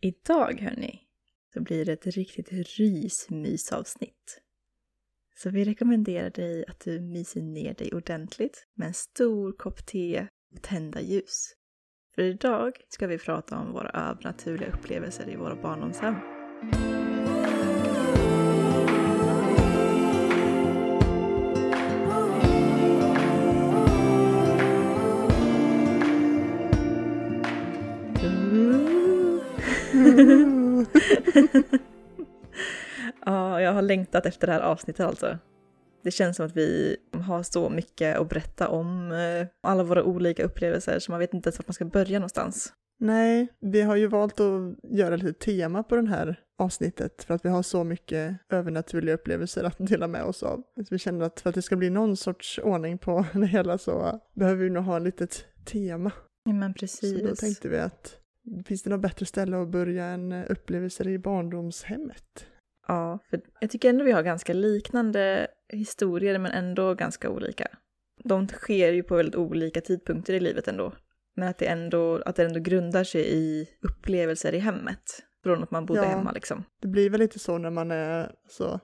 Idag hörni, så blir det ett riktigt rysmysavsnitt. Så vi rekommenderar dig att du myser ner dig ordentligt med en stor kopp te och tända ljus. För idag ska vi prata om våra övernaturliga upplevelser i våra barndomshem. ja, jag har längtat efter det här avsnittet alltså. Det känns som att vi har så mycket att berätta om eh, alla våra olika upplevelser så man vet inte ens var man ska börja någonstans. Nej, vi har ju valt att göra lite tema på den här avsnittet för att vi har så mycket övernaturliga upplevelser att dela med oss av. Så vi känner att för att det ska bli någon sorts ordning på det hela så behöver vi nog ha ett litet tema. Ja, men precis. Så då tänkte vi att finns det något bättre ställe att börja än upplevelser i barndomshemmet? Ja, för jag tycker ändå vi har ganska liknande historier men ändå ganska olika. De sker ju på väldigt olika tidpunkter i livet ändå. Men att det ändå, att det ändå grundar sig i upplevelser i hemmet. Från att man bodde Ja. hemma liksom. Det blir väl lite så när man är så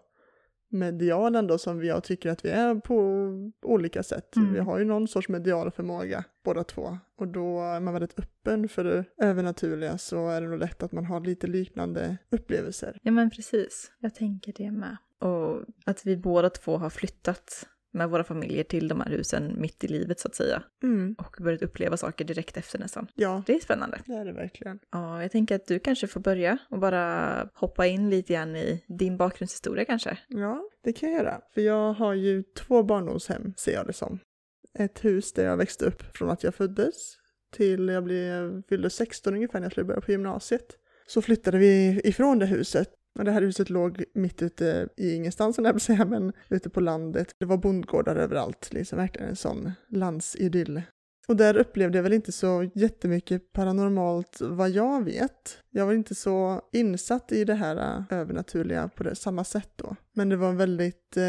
medial ändå som jag tycker att vi är på olika sätt. Mm. Vi har ju någon sorts medial förmåga båda två och då är man väldigt öppen för det övernaturliga så är det nog lätt att man har lite liknande upplevelser. Ja men precis, jag tänker det med. Och att vi båda två har flyttat med våra familjer till de här husen mitt i livet så att säga. Mm. Och börjat uppleva saker direkt efter nästan. Ja, Det är spännande. det är det verkligen. Ja, jag tänker att du kanske får börja och bara hoppa in lite grann i din bakgrundshistoria kanske. Ja, det kan jag göra. För jag har ju två barndomshem, ser jag det som. Ett hus där jag växte upp från att jag föddes till jag blev, fyllde 16 ungefär när jag skulle börja på gymnasiet. Så flyttade vi ifrån det huset. Det här huset låg mitt ute i ingenstans, jag säga, men ute på landet. Det var bondgårdar överallt, liksom verkligen en sån landsidyll. Och där upplevde jag väl inte så jättemycket paranormalt vad jag vet. Jag var inte så insatt i det här äh, övernaturliga på det, samma sätt då. Men det var väldigt, eh,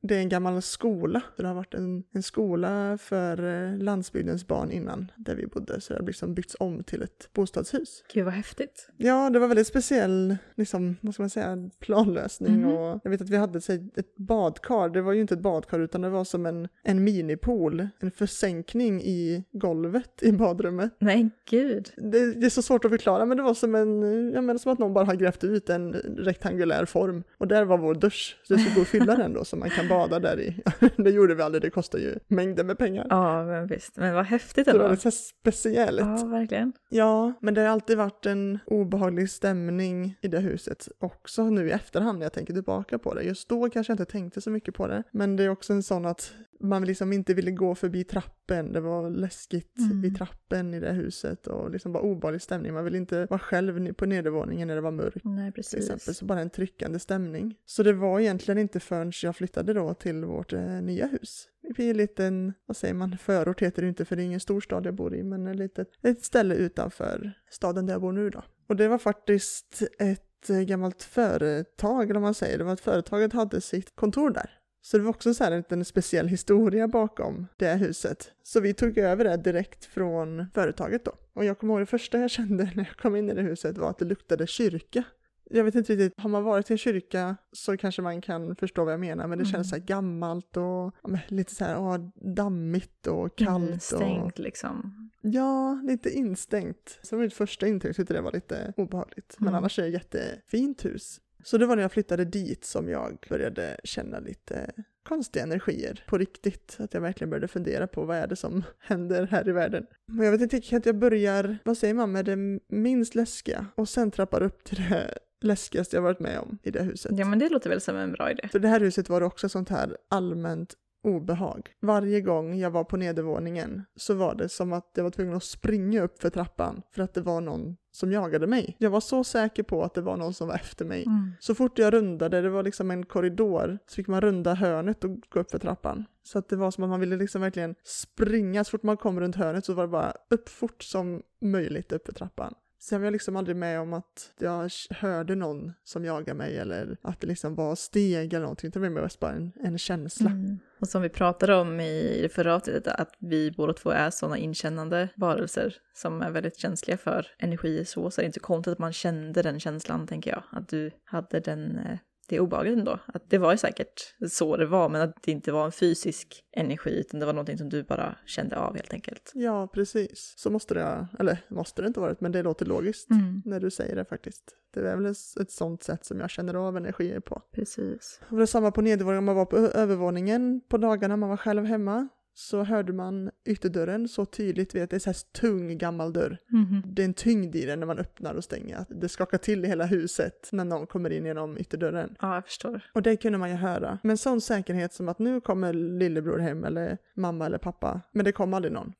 det är en gammal skola. Det har varit en, en skola för eh, landsbygdens barn innan där vi bodde. Så det har liksom byggts om till ett bostadshus. Gud vad häftigt. Ja, det var väldigt speciell, liksom, vad ska man säga, planlösning Mhm. och jag vet att vi hade här ett badkar. Det var ju inte ett badkar utan det var som en, en minipool, en försänkning i golvet i badrummet. Men gud. Det, det är så svårt att förklara men det var som en, jag menar som att någon bara har grävt ut en rektangulär form och där var vår dusch. Så det skulle gå att fylla den då så man kan bada där i. det gjorde vi aldrig, det kostar ju mängder med pengar. Ja, men visst. Men vad häftigt Så det var ändå. lite så speciellt. Ja, verkligen. Ja, men det har alltid varit en obehaglig stämning i det huset också nu i efterhand när jag tänker tillbaka på det. Just då kanske jag inte tänkte så mycket på det. Men det är också en sån att man liksom inte ville gå förbi trappen. Det var läskigt Mm. vid trappen i det huset och liksom bara obehaglig stämning. Man ville inte vara själv på nedervåningen när det var mörkt Nej, till precis. exempel, så bara en tryckande stämning. Så det var egentligen inte förrän jag flyttade då till vårt eh, nya hus. Är en liten, vad säger man, förort heter det inte för det är ingen storstad jag bor i, men ett litet, ett ställe utanför staden där jag bor nu då. Och det var faktiskt ett eh, gammalt företag, eller vad man säger, det var att företaget hade sitt kontor där. Så det var också så här en liten speciell historia bakom det här huset. Så vi tog över det direkt från företaget då. Och jag kommer ihåg det första jag kände när jag kom in i det huset var att det luktade kyrka. Jag vet inte riktigt, har man varit i en kyrka så kanske man kan förstå vad jag menar, men det Mm. känns så här gammalt och ja, men lite så här åh, dammigt och kallt. Och, Instängt liksom. ja, lite instängt. Så mitt första intryck, tyckte det var lite obehagligt. Men Mm. annars är det ett jättefint hus. Så det var när jag flyttade dit som jag började känna lite konstiga energier på riktigt. Att jag verkligen började fundera på vad är det som händer här i världen. Men jag vet inte att jag börjar, vad säger man, med det minst läskiga och sen trappar upp till det läskigaste jag varit med om i det huset. Ja, men det låter väl som en bra idé. För det här huset var det också sånt här allmänt obehag. Varje gång jag var på nedervåningen så var det som att jag var tvungen att springa upp för trappan för att det var någon som jagade mig. Jag var så säker på att det var någon som var efter mig. Mm. Så fort jag rundade, det var liksom en korridor, så fick man runda hörnet och gå upp för trappan. Så att det var som att man ville liksom verkligen springa, så fort man kom runt hörnet så var det bara upp fort som möjligt upp för trappan. Sen var jag liksom aldrig med om att jag hörde någon som jagade mig eller att det liksom var steg eller någonting. Det var mest bara en, en känsla. Mm. Och som vi pratade om i det förra avsnittet, att vi båda två är sådana inkännande varelser som är väldigt känsliga för energi så, så är det inte så konstigt att man kände den känslan, tänker jag. Att du hade den eh, det är obehagligt ändå. Att det var ju säkert så det var, men att det inte var en fysisk energi, utan det var någonting som du bara kände av helt enkelt. Ja, precis. Så måste det, eller måste det inte varit, men det låter logiskt Mm. när du säger det faktiskt. Det är väl ett sånt sätt som jag känner av energier på. Precis. Och det är samma på nedervåningen, man var på övervåningen på dagarna man var själv hemma. Så hörde man ytterdörren så tydligt, vet, det är här tung gammal dörr. Mhm. Det är en tyngd i den när man öppnar och stänger. Det skakar till i hela huset när någon kommer in genom ytterdörren. Ja, jag förstår. Och det kunde man ju höra. Men sån säkerhet som att nu kommer lillebror hem eller mamma eller pappa. Men det kom aldrig någon.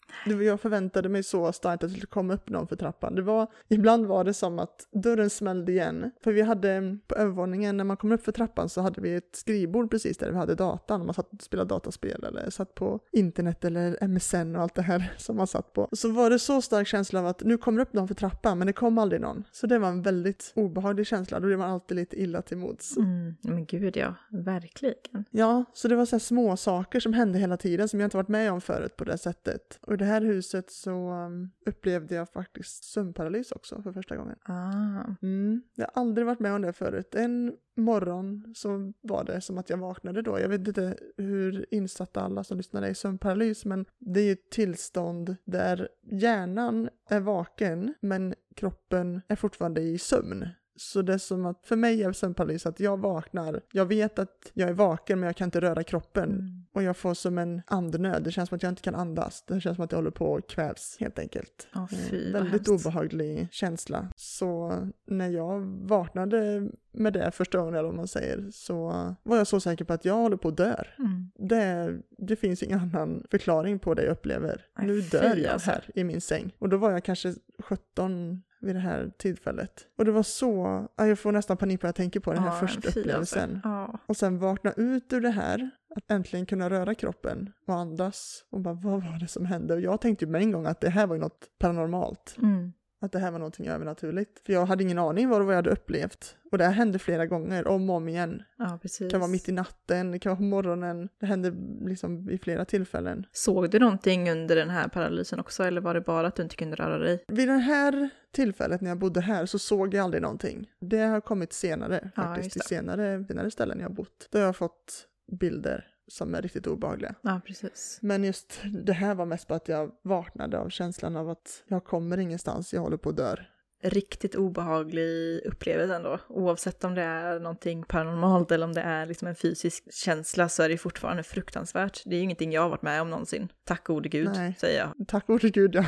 Jag förväntade mig så starkt att det skulle komma upp någon för trappan. Det var, ibland var det som att dörren smällde igen. För vi hade på övervåningen, när man kom upp för trappan så hade vi ett skrivbord precis där vi hade datan. Man satt och spelade dataspel eller satt på internet eller MSN och allt det här som man satt på. Så var det så stark känsla av att nu kommer upp någon för trappan men det kom aldrig någon. Så det var en väldigt obehaglig känsla. Då blev man alltid lite illa till mods. Mm. Men gud ja, verkligen. Ja, så det var så här små saker som hände hela tiden som jag inte varit med om förut på det sättet. Och i det här huset så um, upplevde jag faktiskt sömnparalys också för första gången. Ah. Mm. Jag har aldrig varit med om det förut. En morgon så var det som att jag vaknade då. Jag vet inte hur insatta alla som lyssnar är i sömnparalys men det är ju ett tillstånd där hjärnan är vaken men kroppen är fortfarande i sömn. Så det är som att, för mig är sömnparalys att jag vaknar, jag vet att jag är vaken men jag kan inte röra kroppen. Mm. Och jag får som en andnöd, det känns som att jag inte kan andas. Det känns som att jag håller på att kvävs helt enkelt. Eh, fy Väldigt hemskt. obehaglig känsla. Så när jag vaknade med det första gången, eller vad man säger, så var jag så säker på att jag håller på att dö. Mm. Det, det finns ingen annan förklaring på det jag upplever. Nej, nu fy dör jag alltså. här i min säng. Och då var jag kanske 17 vid det här tillfället. Och det var så, ja, jag får nästan panik när jag tänker på den här Ja, första upplevelsen. Ja. Och sen vakna ut ur det här, att äntligen kunna röra kroppen och andas. Och bara, vad var det som hände? Och jag tänkte ju med en gång att det här var ju något paranormalt. Mm. Att det här var någonting övernaturligt. För jag hade ingen aning vad det var jag hade upplevt. Och det här hände flera gånger, om och om igen. ja. Det kan vara mitt i natten, det kan vara på morgonen. Det hände liksom vid flera tillfällen. Såg du någonting under den här paralysen också eller var det bara att du inte kunde röra dig? Vid det här tillfället när jag bodde här så såg jag aldrig någonting. Det har kommit senare Ja, faktiskt, just till senare, senare ställen jag har bott. Då har jag fått bilder som är riktigt obehagliga. Ja, precis. Men just det här var mest bara att jag vaknade av känslan av att jag kommer ingenstans, jag håller på att dö. Riktigt obehaglig upplevelse ändå. Oavsett om det är någonting paranormalt eller om det är liksom en fysisk känsla så är det fortfarande fruktansvärt. Det är ju ingenting jag har varit med om någonsin. Tack gode gud, Nej. säger jag. Tack gode gud ja.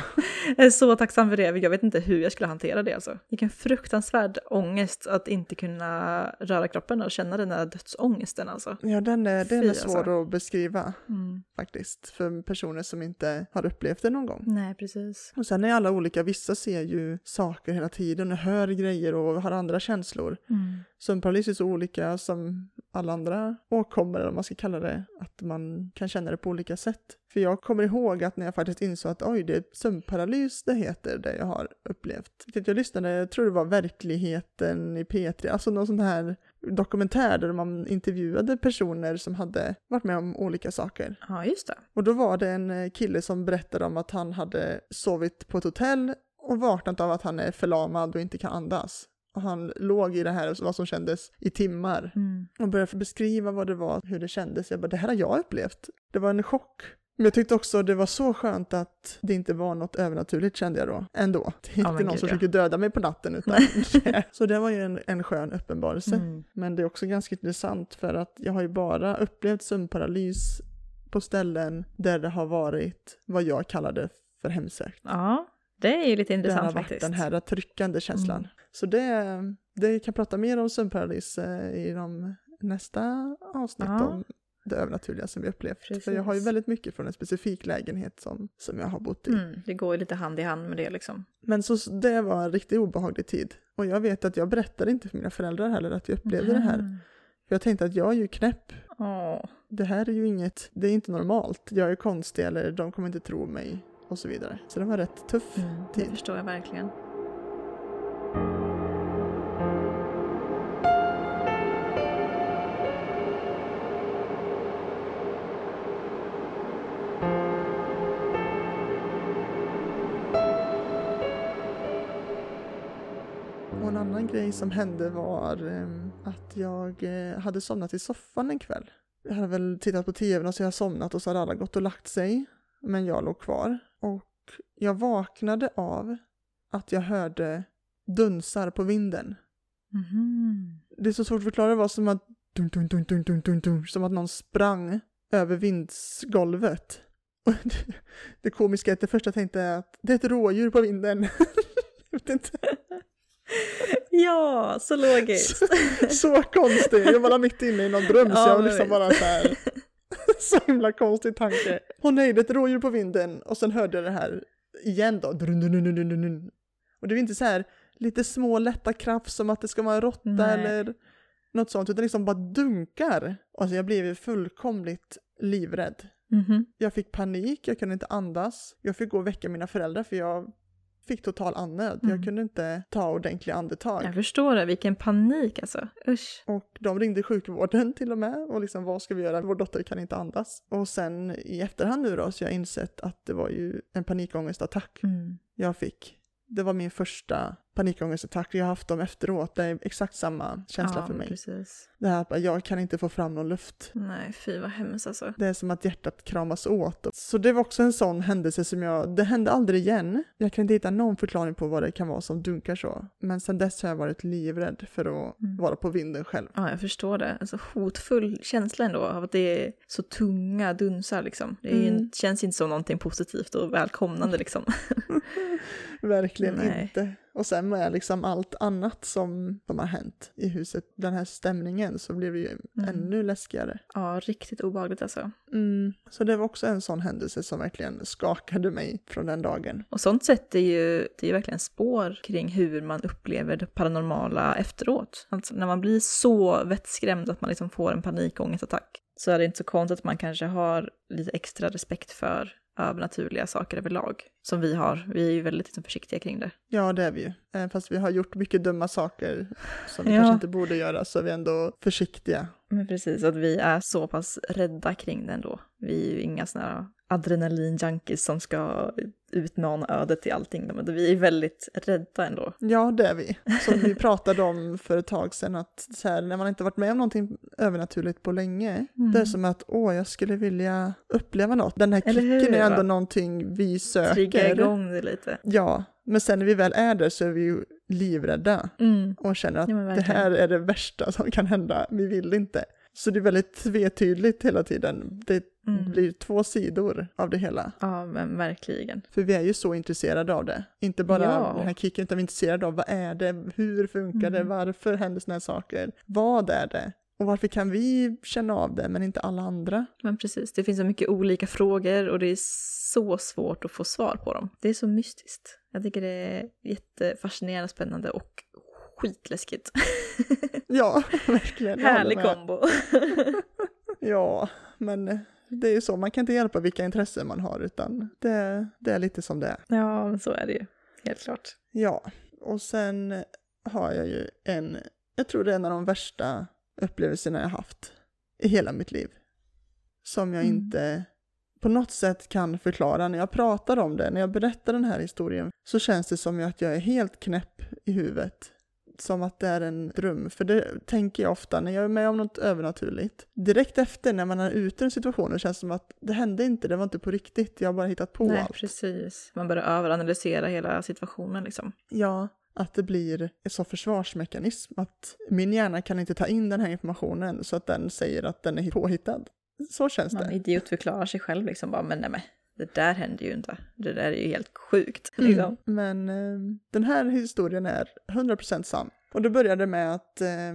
Jag är så tacksam för det. Jag vet inte hur jag skulle hantera det alltså. Vilken fruktansvärd ångest att inte kunna röra kroppen och känna den där dödsångesten alltså. Ja, den är, den är alltså. svår att beskriva Mm. faktiskt för personer som inte har upplevt det någon gång. Nej, precis. Och sen är alla olika, vissa ser ju saker hela tiden och hör grejer och har andra känslor. Mm. Sömnparalys är så olika som alla andra åkommor, eller vad man ska kalla det, att man kan känna det på olika sätt. För jag kommer ihåg att när jag faktiskt insåg att oj, det är sömnparalys det heter, det jag har upplevt. Jag, lyssnade, jag tror det var Verkligheten i P3, alltså någon sån här dokumentär där man intervjuade personer som hade varit med om olika saker. Ja, just det. Och då var det en eh, kille som berättade om att han hade sovit på ett hotell och vaknat av att han är förlamad och inte kan andas. Och han låg i det här, vad som kändes, i timmar. Mm. Och började beskriva vad det var, hur det kändes. Jag bara, det här har jag upplevt. Det var en chock. Men jag tyckte också det var så skönt att det inte var något övernaturligt kände jag då. Ändå. Det är inte men någon gud, som ja. försöker döda mig på natten utan. Så det var ju en, en skön uppenbarelse. Mm. Men det är också ganska intressant för att jag har ju bara upplevt sömnparalys på ställen där det har varit vad jag kallade för hemsökt. Ja, det är ju lite intressant faktiskt. den här tryckande känslan. Mm. Så det, det kan prata mer om sömnparalys eh, i de nästa avsnitt Ja. om det övernaturliga som vi upplevt. För jag har ju Precis. väldigt mycket från en specifik lägenhet som, som jag har bott i. Mm, det går ju lite hand i hand med det liksom. Men så det var en riktigt obehaglig tid. Och jag vet att jag berättade inte för mina föräldrar heller att jag upplevde det här. Mm. För jag tänkte att jag är ju knäpp. Åh. Det här är ju inget, det är inte normalt. Jag är konstig eller de kommer inte tro mig och så vidare. Så det var rätt tuff Mm, det tid. förstår jag verkligen. Grej som hände var ehm, att jag eh, hade somnat i soffan en kväll. Jag hade väl tittat på tvn och så jag somnat och så hade alla gått och lagt sig. Men jag låg kvar. Och jag vaknade av att jag hörde dunsar på vinden. Mhm. Det är så svårt att förklara, det var som att dun, dun, dun, dun, dun, dun, dun, som att någon sprang över vindsgolvet. Och det, det komiska är att det första jag tänkte är att det är ett rådjur på vinden. jag vet inte. Ja, så logiskt. Så konstigt, jag var mitt inne i någon dröm så Ja, jag var liksom bara så här. Så himla konstig tanke. Nej, det är ett rådjur på vinden. Och sen hörde jag det här igen då. Och det var inte så här lite små lätta krafs som att det ska vara en råtta eller något sånt. Utan liksom bara dunkar. Alltså jag blev fullkomligt livrädd. Mhm. Jag fick panik, jag kunde inte andas. Jag fick gå och väcka mina föräldrar för jag fick total andnöd. Jag Mm. kunde inte ta ordentliga andetag. Jag förstår det, vilken panik alltså. Usch. Och de ringde sjukvården till och med och liksom vad ska vi göra? Vår dotter kan inte andas. Och sen i efterhand nu då så jag insett att det var ju en panikångestattack Mm. jag fick. Det var min första panikångestattack. Jag har haft dem efteråt. Det är exakt samma känsla ja, för mig. precis. Det här att jag kan inte få fram någon luft. Nej, fy vad hemskt alltså. Det är som att hjärtat kramas åt. Så det var också en sån händelse som jag, det hände aldrig igen. Jag kan inte hitta någon förklaring på vad det kan vara som dunkar så. Men sen dess har jag varit livrädd för att Mm. vara på vinden själv. Ja, jag förstår det. Alltså hotfull känsla ändå av att det är så tunga dunsar liksom. Det är ju, Mm. känns inte som någonting positivt och välkomnande liksom. Verkligen Nej. inte. Och sen med liksom allt annat som, som har hänt i huset, den här stämningen, så blev det ju Mm. ännu läskigare. Ja, riktigt obehagligt alltså. Mm. Så det var också en sån händelse som verkligen skakade mig från den dagen. Och sånt sätter ju, det är ju verkligen spår kring hur man upplever det paranormala efteråt. Alltså när man blir så vettskrämd att man liksom får en panikångestattack så är det inte så konstigt att man kanske har lite extra respekt för övernaturliga saker överlag. Som vi har. Vi är ju väldigt liksom, försiktiga kring det. Ja, det är vi ju. Även fast vi har gjort mycket dumma saker som vi Ja. kanske inte borde göra så är vi ändå försiktiga. Men precis, att vi är så pass rädda kring det ändå. Vi är ju inga sådana adrenalin-junkies som ska utmana ödet i allting. Men vi är väldigt rädda ändå. Ja, det är vi. Som vi pratade om för ett tag sedan, att så här, när man inte varit med om någonting övernaturligt på länge, Mm. det är som att åh, jag skulle vilja uppleva något. Den här kicken är ändå va? någonting vi söker. Trigga igång det lite. Ja, men sen när vi väl är där så är vi ju livrädda Mm. och känner att Ja, det här är det värsta som kan hända, vi vill inte. Så det är väldigt tvetydigt hela tiden. Det Mm. blir två sidor av det hela. Ja, men verkligen. För vi är ju så intresserade av det. Inte bara Ja. den här kicken, utan vi är intresserade av vad är det, hur funkar det, Mm. varför händer sådana här saker, vad är det? Och varför kan vi känna av det men inte alla andra? Men precis, det finns så mycket olika frågor och det är så svårt att få svar på dem. Det är så mystiskt. Jag tycker det är jättefascinerande, spännande och skitläskigt. Ja, verkligen. Härlig kombo. Ja, men det är ju så, man kan inte hjälpa vilka intressen man har utan det, det är lite som det är. ja, så är det ju. Helt klart. Ja, och sen har jag ju en, jag tror det är en av de värsta upplevelserna jag haft i hela mitt liv. Som jag Mm. inte på något sätt kan förklara. När jag pratar om det, när jag berättar den här historien, så känns det som att jag är helt knäpp i huvudet. Som att det är en dröm, för det tänker jag ofta när jag är med om något övernaturligt. Direkt efter när man är ute en situation känns det som att det hände inte, det var inte på riktigt, jag har bara hittat på Nej, allt. precis. Man börjar överanalysera hela situationen liksom. Ja, att det blir en sån försvarsmekanism. Att min hjärna kan inte ta in den här informationen så att den säger att den är påhittad. Så känns Man det. idiotförklarar sig själv liksom bara, men nej men, det där hände ju inte. Det där är ju helt sjukt. Mm. Liksom. Men eh, den här historien är 100% sann. Och det började med att eh,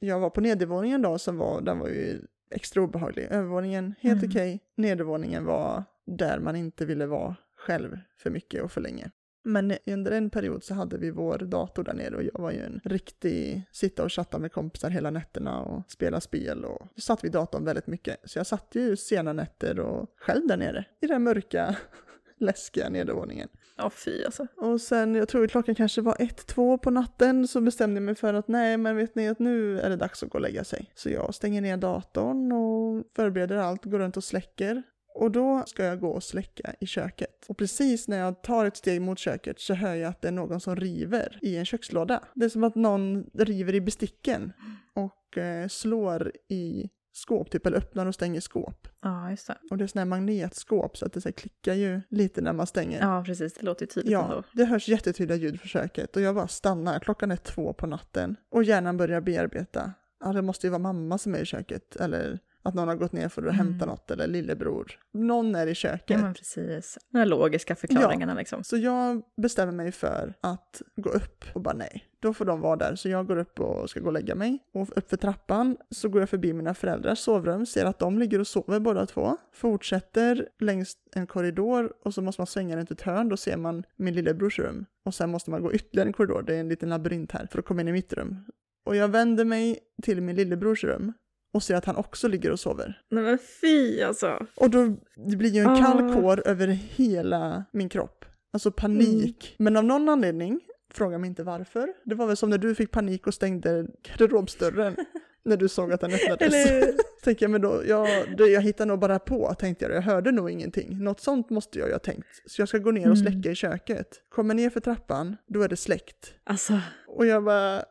jag var på nedervåningen då som var, den var ju extra obehaglig. Övervåningen helt Mm. okej. Nedervåningen var där man inte ville vara själv för mycket och för länge. Men under en period så hade vi vår dator där nere och jag var ju en riktig sitta och chatta med kompisar hela nätterna och spela spel och så satt vi i datorn väldigt mycket. Så jag satt ju sena nätter och själv där nere i den mörka, läskiga nedervåningen. Ja, fy alltså. Och sen, jag tror klockan kanske var ett, två på natten, så bestämde jag mig för att nej, men vet ni att nu är det dags att gå och lägga sig. Så jag stänger ner datorn och förbereder allt, går runt och släcker. Och då ska jag gå och släcka i köket. Och precis när jag tar ett steg mot köket så hör jag att det är någon som river i en kökslåda. Det är som att någon river i besticken och eh, slår i skåp, typ, eller öppnar och stänger skåp. Ja, just det. Och det är sådana här magnetskåp så att det så här, klickar ju lite när man stänger. Ja, precis. Det låter ju tydligt Ja, ändå. det hörs jättetydliga ljud från köket och jag bara stannar. Klockan är två på natten och hjärnan börjar bearbeta. Ja, det måste ju vara mamma som är i köket eller att någon har gått ner för att Mm. hämta något eller lillebror. Någon är i köket. Ja, precis. De här logiska förklaringarna liksom. Så jag bestämmer mig för att gå upp och bara nej, då får de vara där. Så jag går upp och ska gå och lägga mig. Och upp för trappan så går jag förbi mina föräldrars sovrum, ser att de ligger och sover båda två. Fortsätter längs en korridor och så måste man svänga runt ett hörn, då ser man min lillebrors rum. Och sen måste man gå ytterligare en korridor, det är en liten labyrint här, för att komma in i mitt rum. Och jag vänder mig till min lillebrors rum och ser att han också ligger och sover. Nej men fy alltså. Och då det blir ju en Ah. kall kår över hela min kropp. Alltså panik. Men av någon anledning, fråga mig inte varför, det var väl som när du fick panik och stängde garderobsdörren när du såg att den öppnades. Eller Tänker jag, men då, jag, det, jag hittar nog bara på, tänkte jag. Jag hörde nog ingenting. Något sånt måste jag ju ha tänkt. Så jag ska gå ner och Mm. släcka i köket. Kommer ner för trappan, då är det släckt. alltså. Och jag bara,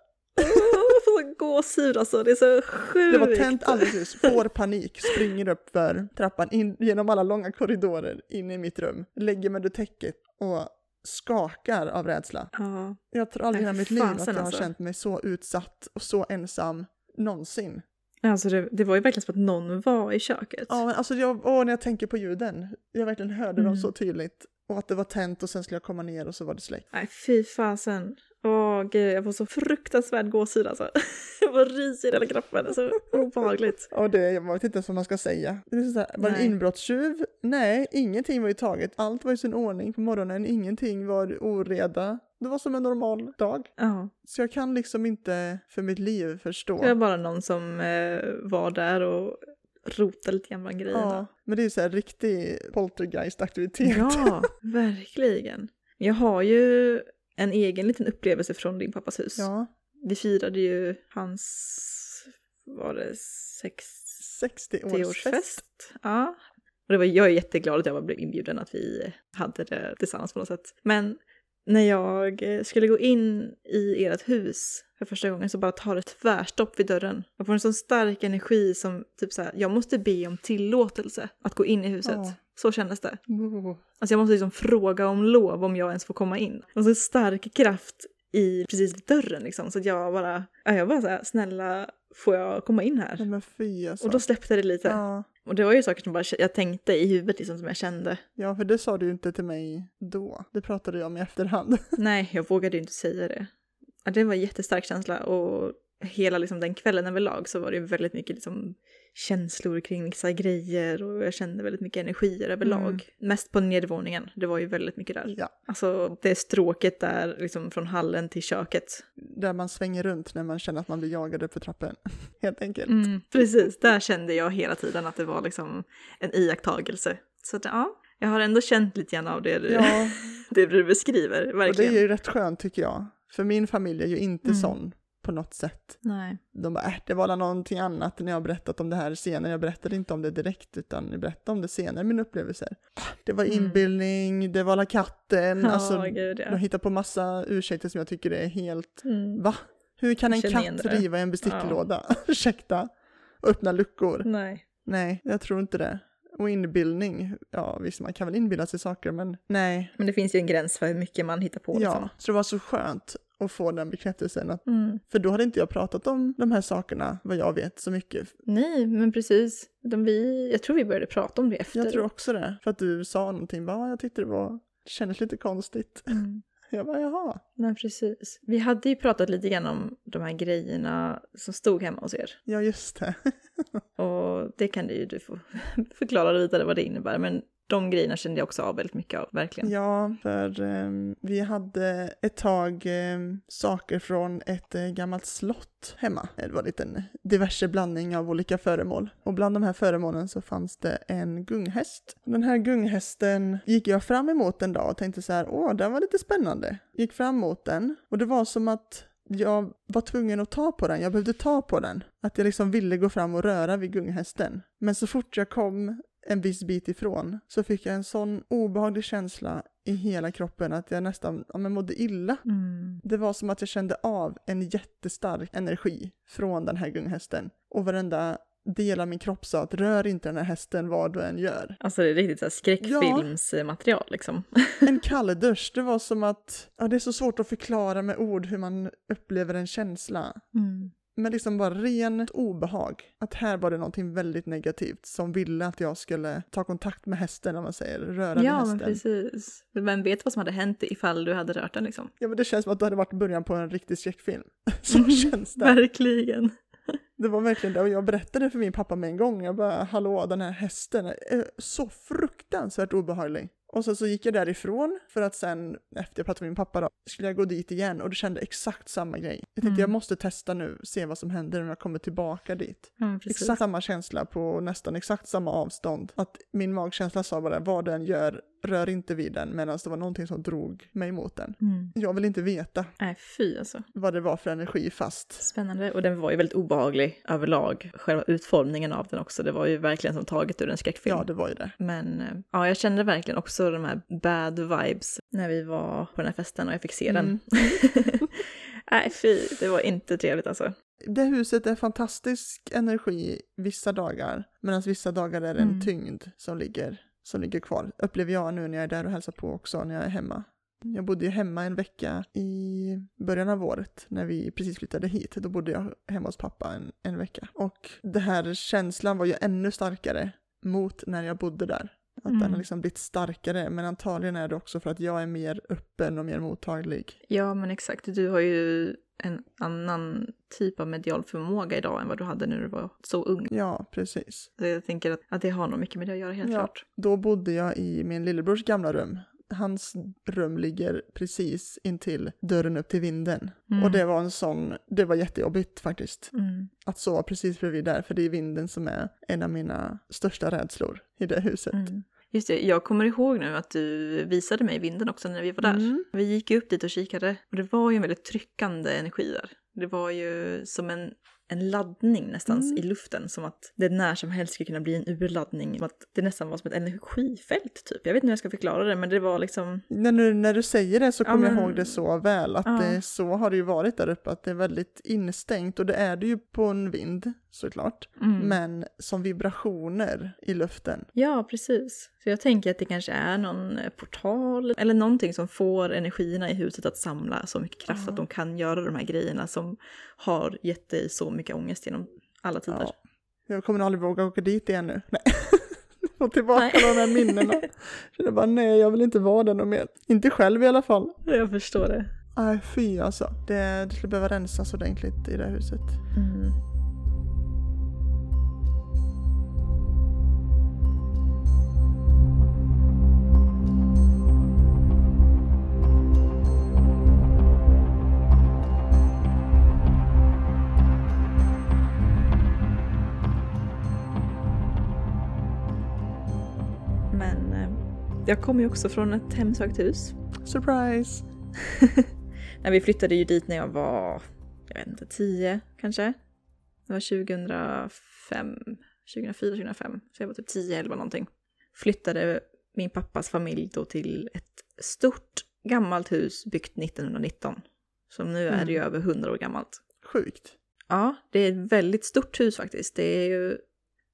gåshud alltså. Det är så sjukt. det var tänt alldeles nyss, får panik, springer upp för trappan, in, genom alla långa korridorer, in i mitt rum, lägger mig under täcket och skakar av rädsla. Ja. Jag tror aldrig i mitt liv att jag har alltså. känt mig så utsatt och så ensam någonsin. Alltså det, det var ju verkligen som att någon var i köket. Ja, men alltså jag, åh, när jag tänker på ljuden, jag verkligen hörde dem Mm. så tydligt. Och att det var tänt och sen skulle jag komma ner och så var det släckt. Nej fy fasen. Åh gud, jag får så fruktansvärd gåshud alltså. Jag får rys i hela kroppen, det är så obehagligt. Och det, jag vet inte ens vad man ska säga. Det är så här, var en Nej. inbrottstjuv? Nej, ingenting var ju taget. Allt var i sin ordning på morgonen, ingenting var oreda. Det var som en normal dag. Ja, Så jag kan liksom inte för mitt liv förstå. det var bara någon som eh, var där och rotade lite grann bland grejerna. Ja, men det är ju så här riktig poltergeist-aktivitet. Ja, verkligen. Jag har ju en egen liten upplevelse från din pappas hus. ja. Vi firade ju hans, var det 60-årsfest? 60-årsfest. Ja. Och det var, jag är jätteglad att jag blev inbjuden att vi hade det tillsammans på något sätt. Men när jag eh, skulle gå in i ert hus för första gången så bara tar det tvärstopp vid dörren. Jag får en sån stark energi som typ så här, jag måste be om tillåtelse att gå in i huset. Ja. Så kändes det. Oh. Alltså jag måste liksom fråga om lov om jag ens får komma in. Och så stark kraft i precis vid dörren liksom. Så att jag bara, ja, jag bara så här, snälla får jag komma in här? Men fy alltså. Och då släppte det lite. ja. Och det var ju saker som bara, jag tänkte i huvudet liksom som jag kände. ja, för det sa du ju inte till mig då. Det pratade jag om i efterhand. Nej, jag vågade ju inte säga det. Ja, det var en jättestark känsla och hela liksom, den kvällen överlag så var det väldigt mycket liksom, känslor kring vissa grejer och jag kände väldigt mycket energier överlag. Mm. Mest på nedervåningen, det var ju väldigt mycket där. Ja, Alltså det stråket där liksom från hallen till köket. där man svänger runt när man känner att man blir jagad upp för trappen. Helt enkelt. Mm, precis, där kände jag hela tiden att det var liksom en iakttagelse. Så att, ja, jag har ändå känt lite grann av det du, Ja, det du beskriver, och det verkligen. är ju rätt skönt tycker jag. För min familj är ju inte Mm. sån på något sätt. Nej. De bara, äh, det var någonting annat när jag har berättat om det här senare. Jag berättade inte om det direkt utan jag berättade om det senare, mina upplevelser. Det var Mm. inbildning, det var katten, Ja, alltså gud de ja. hittar på massa ursäkter som jag tycker är helt, Mm. va? Hur kan en katt det. riva i en besticklåda? Ursäkta? Och öppna luckor? Nej. Nej, jag tror inte det. Och inbildning, ja visst man kan väl inbilla sig saker men nej. Men det finns ju en gräns för hur mycket man hittar på. Liksom. Ja, så det var så skönt att få den bekräftelsen. Att, Mm. för då hade inte jag pratat om de här sakerna, vad jag vet, så mycket. Nej, men precis. De vi, jag tror vi började prata om det efter. Jag tror också det. För att du sa någonting, bara, "Ja, jag tyckte det var, kändes lite konstigt. Mm. Jag bara, jaha. Men precis. Vi hade ju pratat lite grann om de här grejerna som stod hemma hos er. Ja, just det. Och det kan du ju du få förklara vidare vad det innebär. Men de grejerna kände jag också av väldigt mycket av, verkligen. Ja, för eh, vi hade ett tag eh, saker från ett eh, gammalt slott hemma. Det var en liten diverse blandning av olika föremål. Och bland de här föremålen så fanns det en gunghäst. Den här gunghästen gick jag fram emot en dag och tänkte så här, åh, den var lite spännande. Gick fram mot den och det var som att jag var tvungen att ta på den, jag behövde ta på den. Att jag liksom ville gå fram och röra vid gunghästen. Men så fort jag kom en viss bit ifrån så fick jag en sån obehaglig känsla i hela kroppen att jag nästan ja, men mådde illa. Mm. Det var som att jag kände av en jättestark energi från den här gunghästen. Och varenda del av min kropp sa att rör inte den här hästen vad du än gör. Alltså det är riktigt så här skräckfilmsmaterial liksom. En kalldusch, det var som att, ja det är så svårt att förklara med ord hur man upplever en känsla. Mm. Men liksom bara rent obehag. Att här var det någonting väldigt negativt som ville att jag skulle ta kontakt med hästen, om man säger, röra vid Ja, hästen. men precis. Vem vet vad som hade hänt ifall du hade rört den liksom. Ja men det känns som att det hade varit början på en riktig skräckfilm. Så känns det. Verkligen. Det var verkligen det och jag berättade för min pappa med en gång. Jag bara, hallå den här hästen är så fruktansvärt obehaglig. Och sen så gick jag därifrån för att sen, efter jag pratade med min pappa då, skulle jag gå dit igen och du kände exakt samma grej. Jag tänkte Mm. jag måste testa nu, se vad som händer när jag kommer tillbaka dit. Precis. Exakt samma känsla på nästan exakt samma avstånd. Att min magkänsla sa bara, vad den gör, rör inte vid den, medan det var någonting som drog mig mot den. Mm. Jag vill inte veta Nej, fy alltså. vad det var för energi fast. Spännande. Och den var ju väldigt obehaglig överlag. Själva utformningen av den också. Det var ju verkligen som taget ur en skräckfilm. Ja, det var ju det. Men eh, ja, jag kände verkligen också de här bad vibes när vi var på den här festen och jag fick se Mm. den. Nej, fy. Det var inte trevligt alltså. Det huset är fantastisk energi vissa dagar, medan vissa dagar är det en Mm. tyngd som ligger, som ligger kvar. Upplever jag nu när jag är där och hälsar på också när jag är hemma. Jag bodde ju hemma en vecka i början av året när vi precis flyttade hit. Då bodde jag hemma hos pappa en, en vecka. Och den här känslan var ju ännu starkare mot när jag bodde där. Att den Mm. har liksom blivit starkare, men antagligen är det också för att jag är mer öppen och mer mottaglig. Ja, men exakt. Du har ju en annan typ av medial förmåga idag än vad du hade när du var så ung. Ja, precis. Så jag tänker att, att det har nog mycket med det att göra, helt Ja. klart. Då bodde jag i min lillebrors gamla rum. Hans rum ligger precis intill dörren upp till vinden. Mm. Och det var en sån, det var jättejobbigt faktiskt. Mm. Att sova precis bredvid där, för det är vinden som är en av mina största rädslor i det huset. Mm. Just det, jag kommer ihåg nu att du visade mig vinden också när vi var där. Mm. Vi gick upp dit och kikade och det var ju en väldigt tryckande energi där. Det var ju som en, en laddning nästan Mm. i luften, som att det när som helst skulle kunna bli en urladdning. Som att det nästan var som ett energifält typ. Jag vet inte hur jag ska förklara det, men det var liksom... När, du, när du säger det så Ja, kommer men- jag ihåg det så väl, att Ja. det, så har det ju varit där uppe, att det är väldigt instängt och det är det ju på en vind såklart, Mm. men som vibrationer i luften. Ja, precis. Så jag tänker att det kanske är någon eh, portal eller någonting som får energierna i huset att samla så mycket kraft Ja. att de kan göra de här grejerna som har gett dig så mycket ångest genom alla tider. Ja. Jag kommer aldrig våga åka dit igen nu. Nej. Få tillbaka Nej. de här minnena. Jag bara nej, jag vill inte vara där någon mer. Inte själv i alla fall. Jag förstår det. Nej, fy alltså. Det, det skulle behöva rensas ordentligt i det här huset. Mm. Jag kommer ju också från ett hemsökt hus. Surprise! Nej, vi flyttade ju dit när jag var, jag vet inte, 10 kanske. Det var 2005, 2004, 2005. Så jag var typ 10, 11 någonting. Flyttade min pappas familj då till ett stort gammalt hus byggt 1919. Som nu är det ju över 100 år gammalt. Sjukt. Ja, det är ett väldigt stort hus faktiskt. Det är ju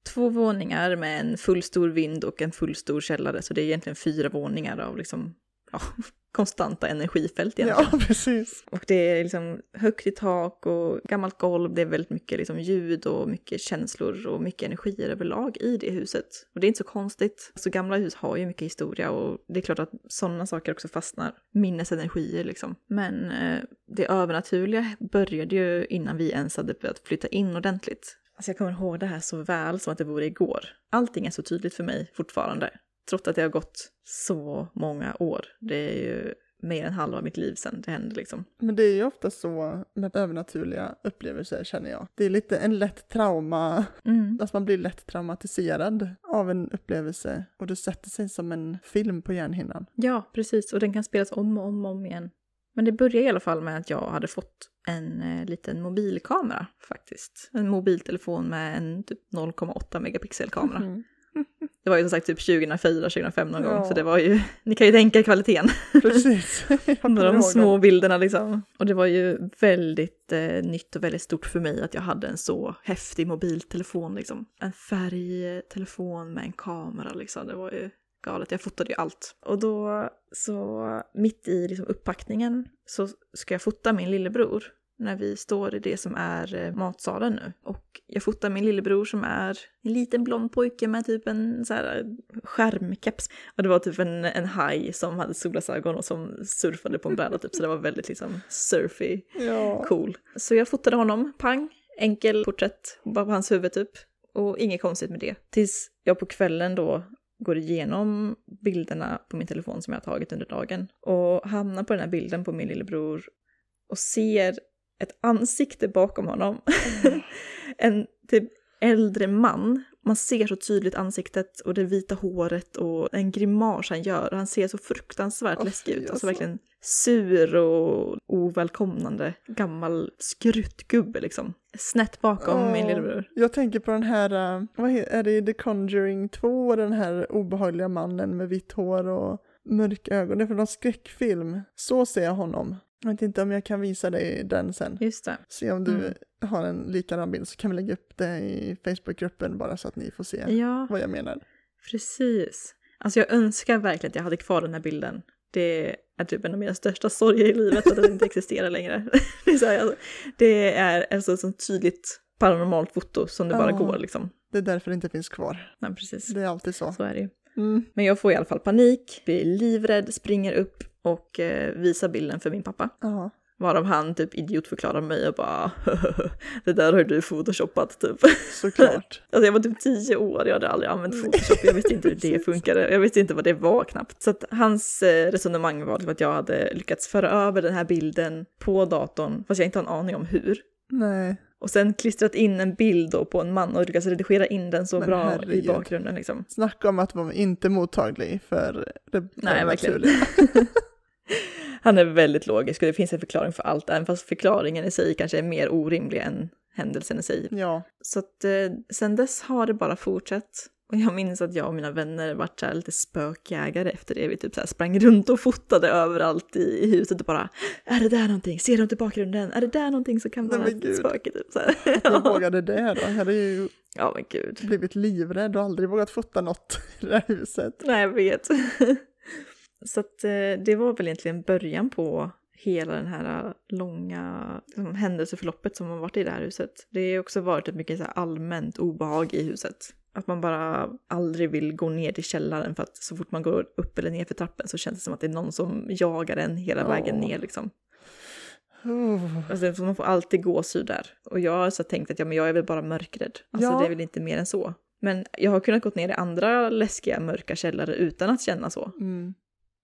två våningar med en full stor vind och en full stor källare. Så det är egentligen fyra våningar av liksom, ja, konstanta energifält egentligen. Ja, precis. Och det är liksom högt i tak och gammalt golv. Det är väldigt mycket liksom ljud och mycket känslor och mycket energier överlag i det huset. Och det är inte så konstigt. Så gamla hus har ju mycket historia och det är klart att sådana saker också fastnar. Minnesenergier liksom. Men eh, det övernaturliga började ju innan vi ens hade börjat flytta in ordentligt. Alltså jag kommer ihåg det här så väl som att det vore igår. Allting är så tydligt för mig fortfarande. Trots att det har gått så många år. Det är ju mer än halva mitt liv sedan det hände liksom. Men det är ju ofta så med övernaturliga upplevelser känner jag. Det är lite en lätt trauma, Mm. alltså man blir lätt traumatiserad av en upplevelse och det sätter sig som en film på hjärnhinnan. Ja, precis. Och den kan spelas om och om och om igen. Men det började i alla fall med att jag hade fått en eh, liten mobilkamera faktiskt. En mobiltelefon med en typ 0,8 megapixelkamera. Mm. Det var ju som sagt typ 2004, 2005 någon gång, Ja. så det var ju, ni kan ju tänka kvaliteten. Precis. De små bilderna liksom. Och det var ju väldigt eh, nytt och väldigt stort för mig att jag hade en så häftig mobiltelefon liksom. En färgtelefon med en kamera liksom. Det var ju galet. Jag fotade ju allt. Och då så mitt i liksom, upppackningen så ska jag fota min lillebror när vi står i det som är eh, matsalen nu. Och jag fotar min lillebror som är en liten blond pojke med typ en så här skärmkeps. Och det var typ en, en haj som hade solglasögon och som surfade på en bräda typ. Så det var väldigt liksom surfy, Ja. cool. Så jag fotade honom, pang, enkel porträtt, bara på hans huvud typ. Och inget konstigt med det. Tills jag på kvällen då går igenom bilderna på min telefon som jag har tagit under dagen. Och hamnar på den här bilden på min lillebror och ser ett ansikte bakom honom. en typ äldre man. Man ser så tydligt ansiktet och det vita håret och en grimas han gör. Han ser så fruktansvärt Åh, läskig ut. Alltså alltså. verkligen sur och ovälkomnande gammal skruttgubbe liksom. Snett bakom Åh, min lillebror. Jag tänker på den här, äh, vad är det i The Conjuring 2, den här obehagliga mannen med vitt hår och mörka ögon. Det är från någon skräckfilm. Så ser jag honom. Jag vet inte om jag kan visa dig den sen. Just det. Se om du Mm. har en likadan bild så kan vi lägga upp det i Facebookgruppen bara så att ni får se Ja, vad jag menar. precis. Alltså jag önskar verkligen att jag hade kvar den här bilden. Det är typ en av mina största sorger i livet att den inte existerar längre. Det är, så här, alltså, det är alltså ett sånt tydligt paranormalt foto som det bara går liksom. Det är därför det inte finns kvar. Nej, precis. Det är alltid så. Så är det ju. Mm. Men jag får i alla fall panik, blir livrädd, springer upp och eh, visar bilden för min pappa. Ja. Varav han typ idiotförklarar mig och bara det där har du photoshoppat typ. Såklart. Alltså jag var typ tio år, jag hade aldrig använt photoshop, jag visste inte hur det funkade, jag visste inte vad det var knappt. Så att hans eh, resonemang var liksom att jag hade lyckats föra över den här bilden på datorn, fast jag inte har en aning om hur. Nej. Och sen klistrat in en bild då på en man och lyckats redigera in den så Men bra i herregud. bakgrunden liksom. Snacka om att vara inte mottaglig för det Nej, verkligen. Han är väldigt logisk och det finns en förklaring för allt, även fast förklaringen i sig kanske är mer orimlig än händelsen i sig. Ja. Så att eh, sen dess har det bara fortsatt. Och jag minns att jag och mina vänner vart så lite spökjägare efter det. Vi typ så sprang runt och fotade överallt i, i huset och bara Är det där någonting? Ser du inte bakgrunden? Är det där någonting som kan vara men ett spöke? Typ så här. Jag ja. vågade det då. Jag hade ju ja men gud. blivit livrädd och aldrig vågat fota något i det här huset. Nej jag vet. så att eh, det var väl egentligen början på hela den här långa liksom, händelseförloppet som har varit i det här huset. Det har också varit ett mycket så allmänt obehag i huset. Att man bara aldrig vill gå ner till källaren för att så fort man går upp eller ner för trappen så känns det som att det är någon som jagar en hela Ja. vägen ner liksom. Oh. Alltså, man får alltid gåshud där. Och jag har så tänkt att ja, men jag är väl bara mörkrädd. Alltså Ja. det är väl inte mer än så. Men jag har kunnat gått ner i andra läskiga mörka källare utan att känna så. Mm.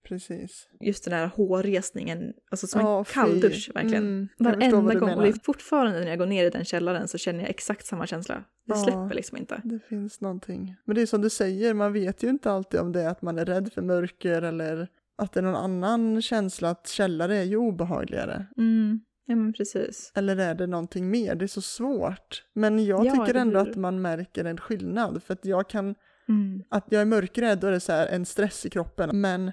Precis. Just den här hårresningen, alltså som Ja, en kall fy. dusch verkligen. Mm, Varenda gång. Och det är fortfarande när jag går ner i den källaren så känner jag exakt samma känsla. Det Ja. släpper liksom inte. Det finns någonting. Men det är som du säger, man vet ju inte alltid om det är att man är rädd för mörker eller att det är någon annan känsla att källare är ju obehagligare. Mm. Ja men precis. Eller är det någonting mer? Det är så svårt. Men jag Ja, tycker ändå hur? att man märker en skillnad. För att jag kan, Mm. att jag är mörkrädd då är det så en stress i kroppen. Men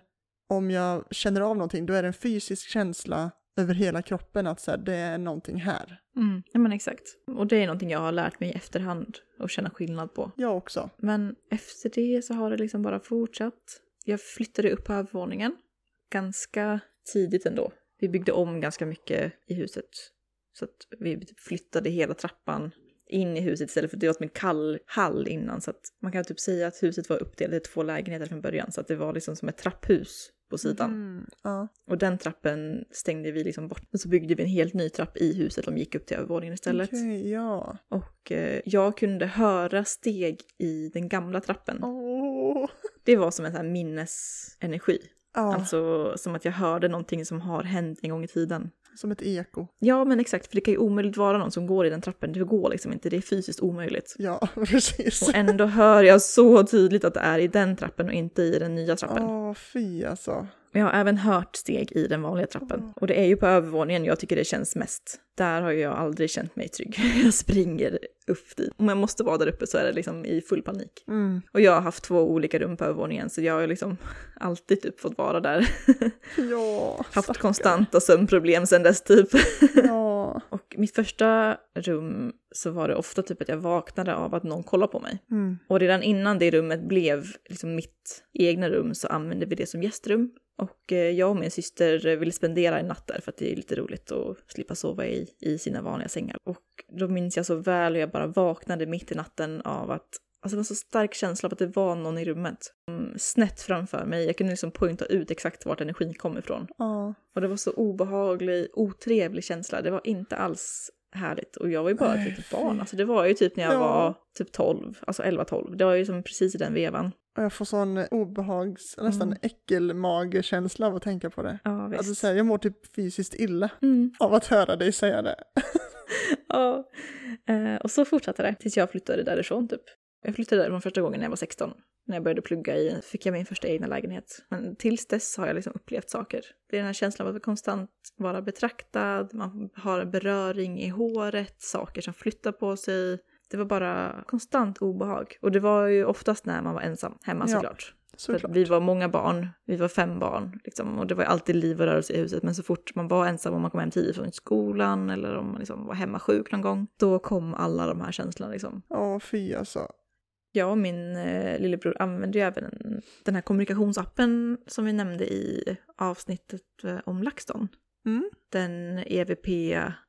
om jag känner av någonting då är det en fysisk känsla över hela kroppen att så här, det är någonting här. Mm. Ja men exakt. Och det är någonting jag har lärt mig i efterhand att känna skillnad på. Jag också. Men efter det så har det liksom bara fortsatt. Jag flyttade upp på övervåningen ganska tidigt ändå. Vi byggde om ganska mycket i huset. Så att vi flyttade hela trappan in i huset istället för att det var som en kall hall innan. Så att man kan typ säga att huset var uppdelat i två lägenheter från början. Så att det var liksom som ett trapphus på sidan. Mm, ja. Och den trappen stängde vi liksom bort. Och så byggde vi en helt ny trapp i huset som gick upp till övervåningen istället. Okej, ja. Och eh, jag kunde höra steg i den gamla trappen. Åh, Det var som en sån minnesenergi. Ja, Alltså som att jag hörde någonting som har hänt en gång i tiden. Som ett eko. Ja, men exakt, för det kan ju omöjligt vara någon som går i den trappen. Det går liksom inte, det är fysiskt omöjligt. Ja, precis. Och ändå hör jag så tydligt att det är i den trappen och inte i den nya trappen. Åh, fy alltså. Jag har även hört steg i den vanliga trappen. Och det är ju på övervåningen jag tycker det känns mest. Där har jag aldrig känt mig trygg. Jag springer upp dit. Om jag måste vara där uppe så är det liksom i full panik. Mm. Och jag har haft två olika rum på övervåningen så jag har liksom alltid typ fått vara där. Ja, haft stackare. konstanta sömnproblem sen dess typ. Ja. Och mitt första rum så var det ofta typ att jag vaknade av att någon kollade på mig. Mm. Och redan innan det rummet blev liksom mitt egna rum så använde vi det som gästrum. Och eh, jag och min syster ville spendera en natt där för att det är lite roligt att slippa sova i, i sina vanliga sängar. Och då minns jag så väl hur jag bara vaknade mitt i natten av att Alltså det var så stark känsla av att det var någon i rummet. Mm, snett framför mig. Jag kunde liksom poängta ut exakt vart energin kom ifrån. Ja. Och det var så obehaglig, otrevlig känsla. Det var inte alls härligt. Och jag var ju bara ett litet barn. Alltså det var ju typ när jag Ja. var typ 12, alltså 11-12. Det var ju som precis i den vevan. Och jag får sån obehags, nästan Mm. äckelmagekänsla av att tänka på det. Ja, visst. Alltså så här, jag mår typ fysiskt illa Mm, av att höra dig säga det. ja. Eh, och så fortsatte det tills jag flyttade därifrån typ. Jag flyttade därifrån första gången när jag var 16. När jag började plugga i, fick jag min första egna lägenhet. Men tills dess har jag liksom upplevt saker. Det är den här känslan av att konstant vara betraktad, man har beröring i håret, saker som flyttar på sig. Det var bara konstant obehag. Och det var ju oftast när man var ensam hemma Ja, såklart. För Såklart. vi var många barn, vi var fem barn liksom, och det var alltid liv och rörelse i huset. Men så fort man var ensam, om man kom hem tidigt från skolan eller om man liksom var hemma sjuk någon gång, då kom alla de här känslorna. Liksom. Åh fy alltså. Jag och min eh, lillebror använde ju även den här kommunikationsappen som vi nämnde i avsnittet eh, om LaxTon. Mm. Den EVP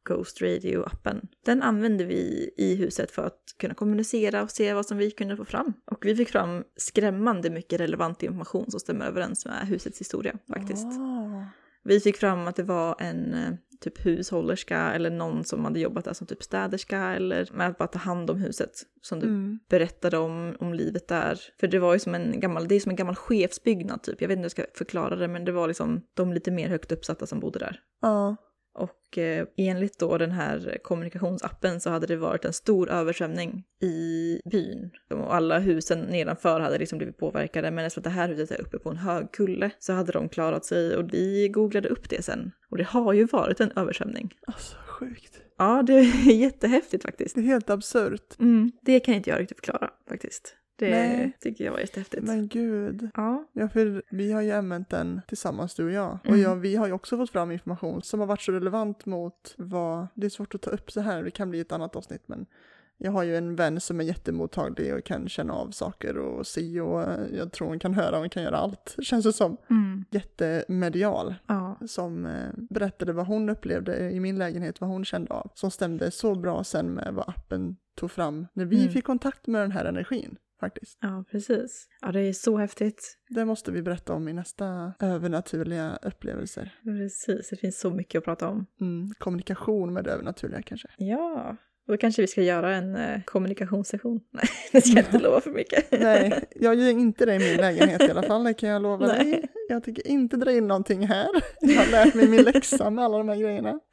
Ghost Radio-appen. Den använde vi i huset för att kunna kommunicera och se vad som vi kunde få fram. Och vi fick fram skrämmande mycket relevant information som stämmer överens med husets historia faktiskt. Ah. Vi fick fram att det var en eh, typ hushållerska eller någon som hade jobbat där som typ städerska eller med att bara ta hand om huset. Som du Mm. berättade om, om livet där. För det var ju som en gammal, det är som en gammal chefsbyggnad typ. Jag vet inte hur jag ska förklara det men det var liksom de lite mer högt uppsatta som bodde där. Ja. Och eh, enligt då den här kommunikationsappen så hade det varit en stor översvämning i byn. Och alla husen nedanför hade liksom blivit påverkade men eftersom det här huset är uppe på en hög kulle så hade de klarat sig och vi googlade upp det sen. Och det har ju varit en översvämning. Alltså sjukt. Ja, det är jättehäftigt faktiskt. Det är helt absurt. Mm, det kan inte jag riktigt förklara faktiskt. Det Nej. tycker jag var jättehäftigt. Men gud. Ja. Ja, för vi har ju använt den tillsammans du och jag. Och Mm. jag, vi har ju också fått fram information som har varit så relevant mot vad... Det är svårt att ta upp så här, det kan bli ett annat avsnitt men jag har ju en vän som är jättemottaglig och kan känna av saker och se och eh, jag tror hon kan höra och hon kan göra allt. Känns det som. Mm. Jättemedial. Ja. Som eh, berättade vad hon upplevde i min lägenhet, vad hon kände av. Som stämde så bra sen med vad appen tog fram när vi Mm. fick kontakt med den här energin. Faktiskt. ja, precis. Ja, det är så häftigt. Det måste vi berätta om i nästa övernaturliga upplevelser. Precis, det finns så mycket att prata om. Mm, kommunikation med det övernaturliga kanske. Ja, då kanske vi ska göra en eh, kommunikationssession. Nej, det ska jag inte lova för mycket. Nej, jag gör inte det i min lägenhet i alla fall, det kan jag lova dig. Nej. Jag tycker inte dra in någonting här. Jag har lärt mig min läxa med alla de här grejerna.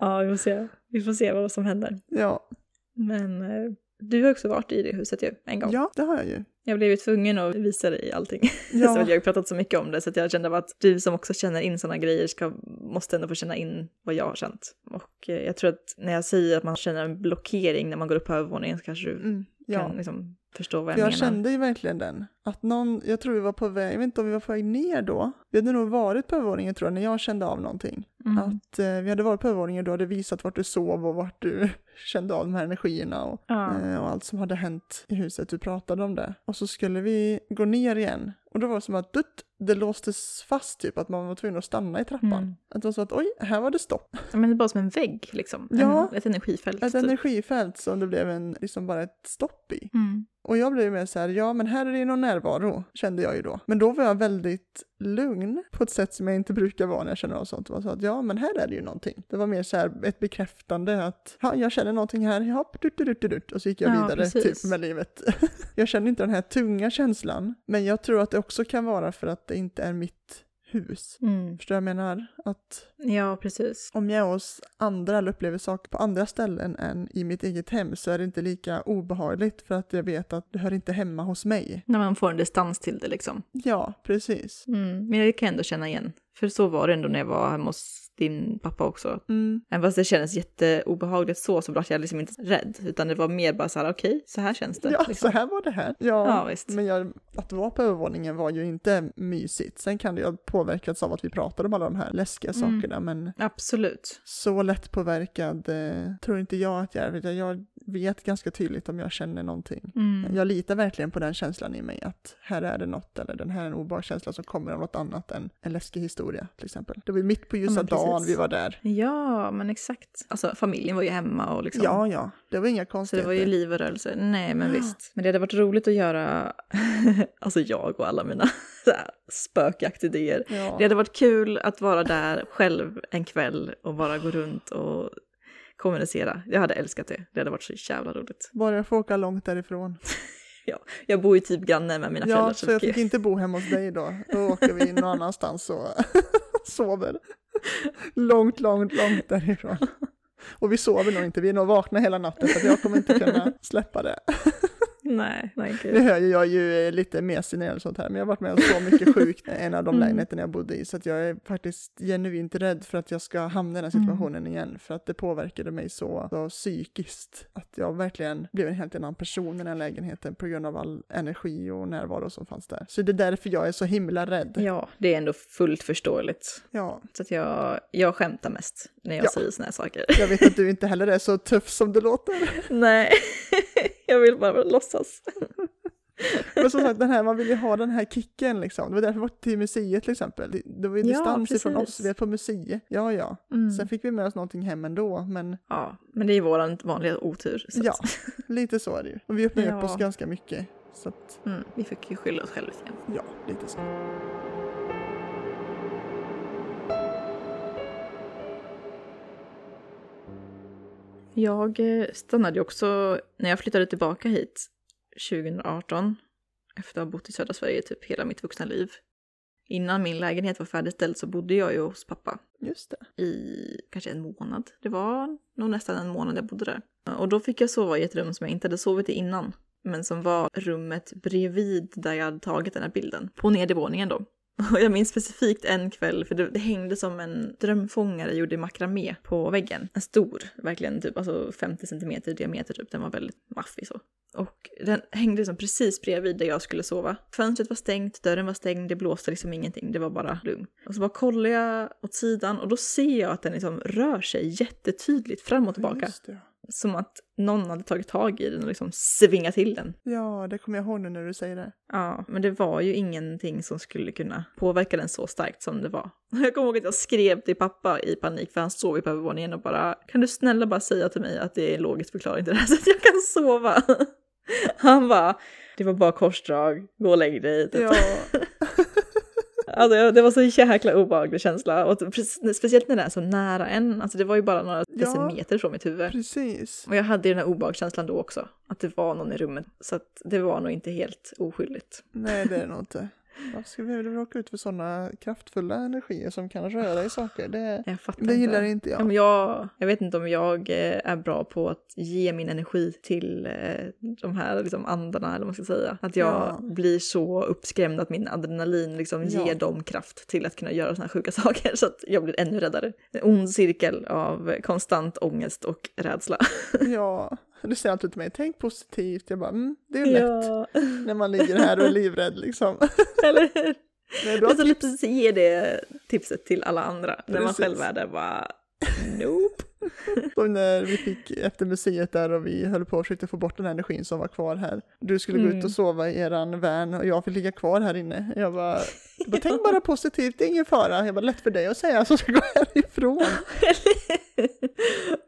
Ja, vi får se. Vi får se vad som händer. Ja, Men eh, du har också varit i det huset ju, en gång. ja det har jag ju. Jag blev ju tvungen att visa dig allting. Ja. så jag har pratat så mycket om det så jag kände att du som också känner in sådana grejer ska, måste ändå få känna in vad jag har känt. Och eh, jag tror att när jag säger att man känner en blockering när man går upp på övervåningen så kanske du Mm, ja. kan liksom förstå vad jag, jag menar. kände ju verkligen den. Att någon, jag tror vi var på väg, jag vet inte om vi var på väg ner då. Vi hade nog varit på övervåningen tror jag, när jag kände av någonting. Mm. Att eh, vi hade varit på övervåningen och du hade visat vart du sov och vart du kände av de här energierna och, Ja. eh, och allt som hade hänt i huset. Du pratade om det. Och så skulle vi gå ner igen Och då var det som att dutt, det låstes fast typ, att man var tvungen att stanna i trappan. Mm. Att var så att oj, här var det stopp. Men det bara som en vägg liksom. Ja. En, ett energifält. Ett typ. energifält som det blev en, liksom bara ett stopp i. Mm. Och jag blev mer så här, ja men här är det någon närvaro, kände jag ju då. Men då var jag väldigt lugn på ett sätt som jag inte brukar vara när jag känner något sånt. Var så att ja men här är det ju någonting. Det var mer så här ett bekräftande att ja, jag känner någonting här, dut, dut, dut, dut, och så gick jag Ja, vidare precis. typ med livet. jag känner inte den här tunga känslan, men jag tror att det också kan vara för att det inte är mitt hus. Mm. Förstår du vad jag menar? Att Ja, precis. om jag är hos andra eller upplever saker på andra ställen än i mitt eget hem så är det inte lika obehagligt för att jag vet att det hör inte hemma hos mig. När man får en distans till det liksom. Ja, precis. Mm. Men det kan jag ändå känna igen. För så var det ändå när jag var hemma hos din pappa också. Mm. Även fast det kändes jätteobehagligt så, så var jag liksom inte rädd. Utan det var mer bara så här, okej, så här känns det. Ja, liksom. så här var det här. Ja, Ja, visst. men jag, att vara på övervåningen var ju inte mysigt. Sen kan det ju ha påverkats av att vi pratade om alla de här läskiga Mm. sakerna, men Absolut. så lätt påverkad eh, tror inte jag att jag är. Jag vet ganska tydligt om jag känner någonting. Mm. Jag litar verkligen på den känslan i mig att här är det något eller den här är en obehagskänsla som kommer av något annat än en läskig historia till exempel. Det var ju mitt på ljusa precis. dagen vi var där. Ja, men exakt. Alltså familjen var ju hemma och liksom. Ja, ja, det var inga Så det konstigheter. var ju liv och rörelse. Nej, men Ja. visst. Men det hade varit roligt att göra, alltså jag och alla mina spökaktidéer. ja. Det hade varit kul att vara där själv en kväll och bara gå runt och kommunicera. Jag hade älskat det. Det hade varit så jävla roligt. Bara jag får åka långt därifrån. Jag bor ju typ granne med mina Ja, föräldrar. så jag fick inte bo hemma hos dig då. Då åker vi någon annanstans och sover. Långt, långt, långt därifrån. Och vi sover nog inte, vi är nog vakna hela natten för jag kommer inte kunna släppa det. Nej, nej Nu gud. hör ju jag ju eh, lite mesig när gäller sånt här, men jag har varit med om så mycket sjukt i en av de Mm. lägenheterna jag bodde i, så att jag är faktiskt genuint rädd för att jag ska hamna i den här Mm. situationen igen, för att det påverkade mig så, så psykiskt, att jag verkligen blev en helt annan person i den lägenheten på grund av all energi och närvaro som fanns där. Så det är därför jag är så himla rädd. Ja, det är ändå fullt förståeligt. Ja, Så att jag, jag skämtar mest när jag Ja. säger såna här saker. jag vet att du inte heller är så tuff som det låter. nej, jag vill bara låtsas. Men som sagt, den här, man vill ju ha den här kicken liksom. Det var därför vi var till museet till exempel. Det, var ju Ja, distans ifrån precis. oss, vi är på museet. Ja, ja. Mm. Sen fick vi med oss någonting hem ändå, men Ja, men det är våran vanliga otur. Ja, lite så är det ju. Och vi öppnade upp Ja. oss ganska mycket. Så att, mm, vi fick ju skylla oss själva lite grann. ja, lite så. Jag eh, stannade också när jag flyttade tillbaka hit 2018 efter att ha bott i södra Sverige typ hela mitt vuxna liv. Innan min lägenhet var färdigställd så bodde jag ju hos pappa Just det. i kanske en månad. Det var nog nästan en månad jag bodde där. Och då fick jag sova i ett rum som jag inte hade sovit i innan. Men som var rummet bredvid där jag hade tagit den här bilden. På nedervåningen då. Och jag minns specifikt en kväll, för det, det hängde som en drömfångare gjord i makramé på väggen. En stor, verkligen typ alltså 50 centimeter i diameter typ. Den var väldigt maffig så. Och den hängde liksom precis bredvid där jag skulle sova. Fönstret var stängt, dörren var stängd, det blåste liksom ingenting, det var bara lugn. Och så bara kollar jag åt sidan och då ser jag att den liksom rör sig jättetydligt fram och tillbaka. Just det. Som att någon hade tagit tag i den och liksom svingat till den. Ja, det kommer jag ihåg nu när du säger det. Ja, men det var ju ingenting som skulle kunna påverka den så starkt som det var. Jag kommer ihåg att jag skrev till pappa i panik för han sov ju på övervåningen och bara kan du snälla bara säga till mig att det är en logisk förklaring till det här så att jag kan sova. Han bara, det var bara korsdrag, gå och lägg dig. Typ. Ja, Alltså, det var så jäkla obehaglig känsla. Och speciellt när det är så nära en. Alltså det var ju bara några Ja. decimeter från mitt huvud. precis. Och jag hade ju den här obehagskänslan då också. Att det var någon i rummet. Så det var nog inte helt oskyldigt. Nej, det är det nog inte. Varför ska vi råka ut för sådana kraftfulla energier som kan röra i saker? Det, det inte. gillar inte Ja, jag. men jag, jag vet inte om jag eh, är bra på att ge min energi till eh, de här liksom, andarna, eller vad man ska säga. Att jag Ja. blir så uppskrämd att min adrenalin liksom Ja. ger dem kraft till att kunna göra här sjuka saker. Så att jag blir ännu räddare. En ond cirkel av konstant ångest och rädsla. Ja, du säger alltid till mig, tänk positivt. Jag bara, mm, det är lätt Ja, när man ligger här och är livrädd liksom. eller hur? Nej, Det bra är så tips. att ge det tipset till alla andra. När man Precis. själv är där bara, nope. Som när vi fick efter museet där och vi höll på och försökte få bort den energin som var kvar här. Du skulle gå ut Mm. och sova i eran van och jag fick ligga kvar här inne. Jag bara, jag bara tänk bara positivt, det är ingen fara. Jag bara, lätt för dig att säga så ska gå härifrån.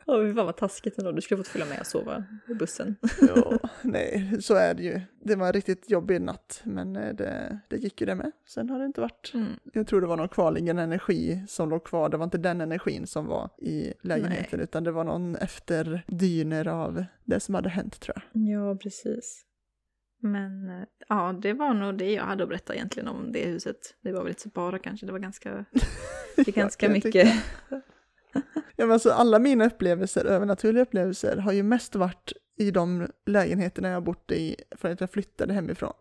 Åh, fy fan vad taskigt ändå. Du skulle fått följa med och sova i bussen. Ja, nej, så är det ju. Det var en riktigt jobbig natt, men eh, det, det gick ju det med. Sen har det inte varit Mm. Jag tror det var någon kvarliggande energi som låg kvar. Det var inte den energin som var i lägenheten utan det var någon efterdyner av det som hade hänt tror jag. Ja, precis. Men eh, ja, det var nog det jag hade att berätta egentligen om det huset. Det var väl inte så bara kanske, det var ganska, det ganska mycket. Ja, men alltså, alla mina upplevelser, övernaturliga upplevelser, har ju mest varit i de lägenheterna jag har bott i från att jag flyttade hemifrån.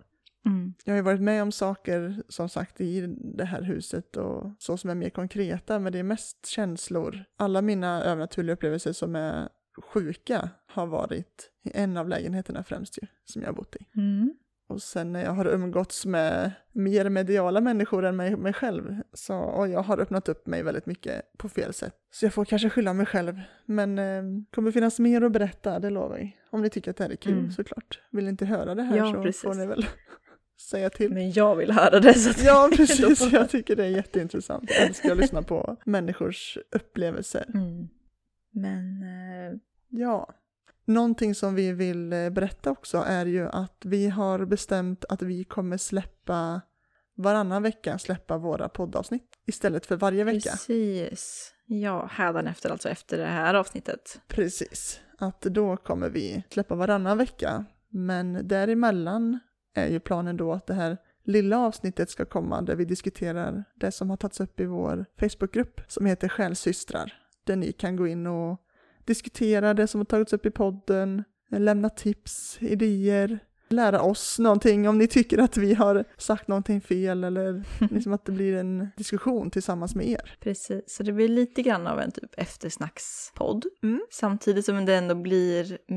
Mm. Jag har ju varit med om saker, som sagt, i det här huset och så som är mer konkreta, men det är mest känslor. Alla mina övernaturliga upplevelser som är sjuka har varit i en av lägenheterna främst ju, som jag har bott i. Mm. Och sen när jag har umgåtts med mer mediala människor än mig, mig själv, så och jag har öppnat upp mig väldigt mycket på fel sätt. Så jag får kanske skylla mig själv, men eh, kommer finnas mer att berätta, det lovar jag. Om ni tycker att det här är kul Mm. såklart. Vill ni inte höra det här Ja, så precis. får ni väl säga till. Men jag vill höra det så Ja, precis. Jag tycker det är jätteintressant. Jag älskar att lyssna på människors upplevelser. Mm. Men eh, Ja. Någonting som vi vill eh, berätta också är ju att vi har bestämt att vi kommer släppa varannan vecka släppa våra poddavsnitt istället för varje vecka. precis. Ja, hädanefter alltså efter det här avsnittet. Precis. Att då kommer vi släppa varannan vecka. Men däremellan är ju planen då att det här lilla avsnittet ska komma där vi diskuterar det som har tagits upp i vår Facebookgrupp som heter Själsystrar. Där ni kan gå in och diskutera det som har tagits upp i podden, lämna tips, idéer, lära oss någonting om ni tycker att vi har sagt någonting fel eller liksom att det blir en diskussion tillsammans med er. Precis, så det blir lite grann av en typ eftersnackspodd. Mm. Samtidigt som det ändå blir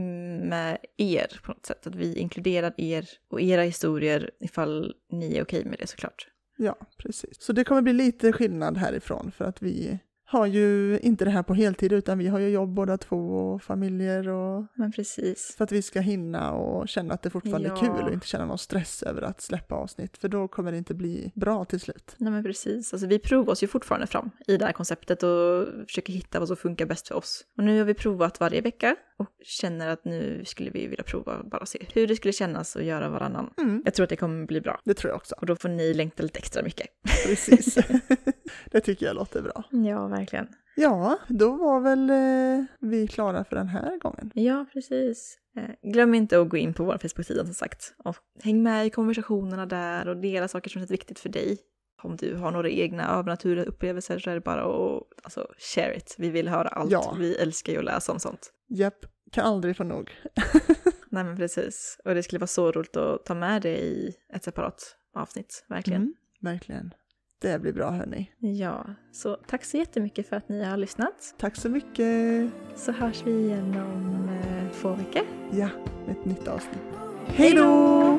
med er på något sätt. Att vi inkluderar er och era historier ifall ni är okej med det såklart. Ja, precis. Så det kommer bli lite skillnad härifrån för att vi har ju inte det här på heltid utan vi har ju jobb båda två och familjer och Men precis. för att vi ska hinna och känna att det fortfarande är Ja. kul och inte känna någon stress över att släppa avsnitt för då kommer det inte bli bra till slut. Nej men precis, alltså vi provar oss ju fortfarande fram i det här konceptet och försöker hitta vad som funkar bäst för oss. Och nu har vi provat varje vecka och känner att nu skulle vi vilja prova bara se hur det skulle kännas att göra varannan. Mm, Jag tror att det kommer bli bra. det tror jag också. Och då får ni längta lite extra mycket. Precis. det tycker jag låter bra. Ja, verkligen. Ja, då var väl eh, vi klara för den här gången. Ja, precis. Eh, Glöm inte att gå in på vår Facebook-sida som sagt. Och häng med i konversationerna där och dela saker som är viktigt för dig. Om du har några egna övernaturliga upplevelser så är det bara att alltså, share it. Vi vill höra allt. Ja. Vi älskar ju att läsa om sånt. Japp, kan aldrig få nog. Nej men precis. Och det skulle vara så roligt att ta med det i ett separat avsnitt. Verkligen. Mm, verkligen. Det blir bra hörni. Ja, så tack så jättemycket för att ni har lyssnat. Tack så mycket. Så hörs vi igen om eh, två veckor. Ja, ett nytt avsnitt. Hej då!